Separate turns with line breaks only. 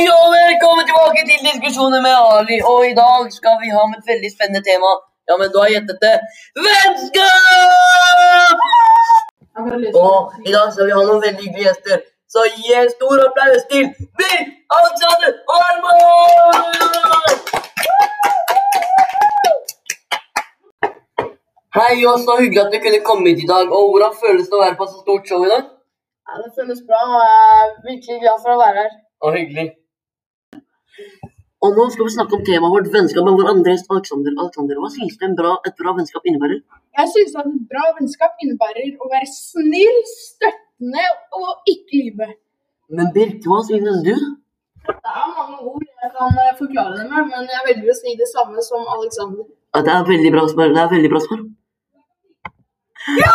Hei og velkommen tilbake til diskusjoner med Ali. Og i dag skal vi ha med et veldig spennende tema. Ja, men du har gjettet det. Vennskap! Og i dag skal vi ha noen veldig hyggelige gjester. Så gi en stor applaus til Birk, Alexander og Hei, og så hyggelig at du kunne komme hit i dag. Og hvordan føles det å være på så stort show i dag?
Ja, det føles bra, og jeg er virkelig glad for å være her.
Og hyggelig. Og nå skal vi snakke om temaet vårt vennskap med vår Andres Alexander. Alexander, Hva synes du en bra, et bra vennskap innebærer?
Jeg synes at et bra vennskap innebærer å være snill, støttende og ikke lyve.
Men Birk, hva synes du?
Det er mange ord jeg kan eh, forklare det med, men jeg velger å si det samme som Alexander.
Ja, det er veldig bra svar. Det er veldig bra svar.
Ja!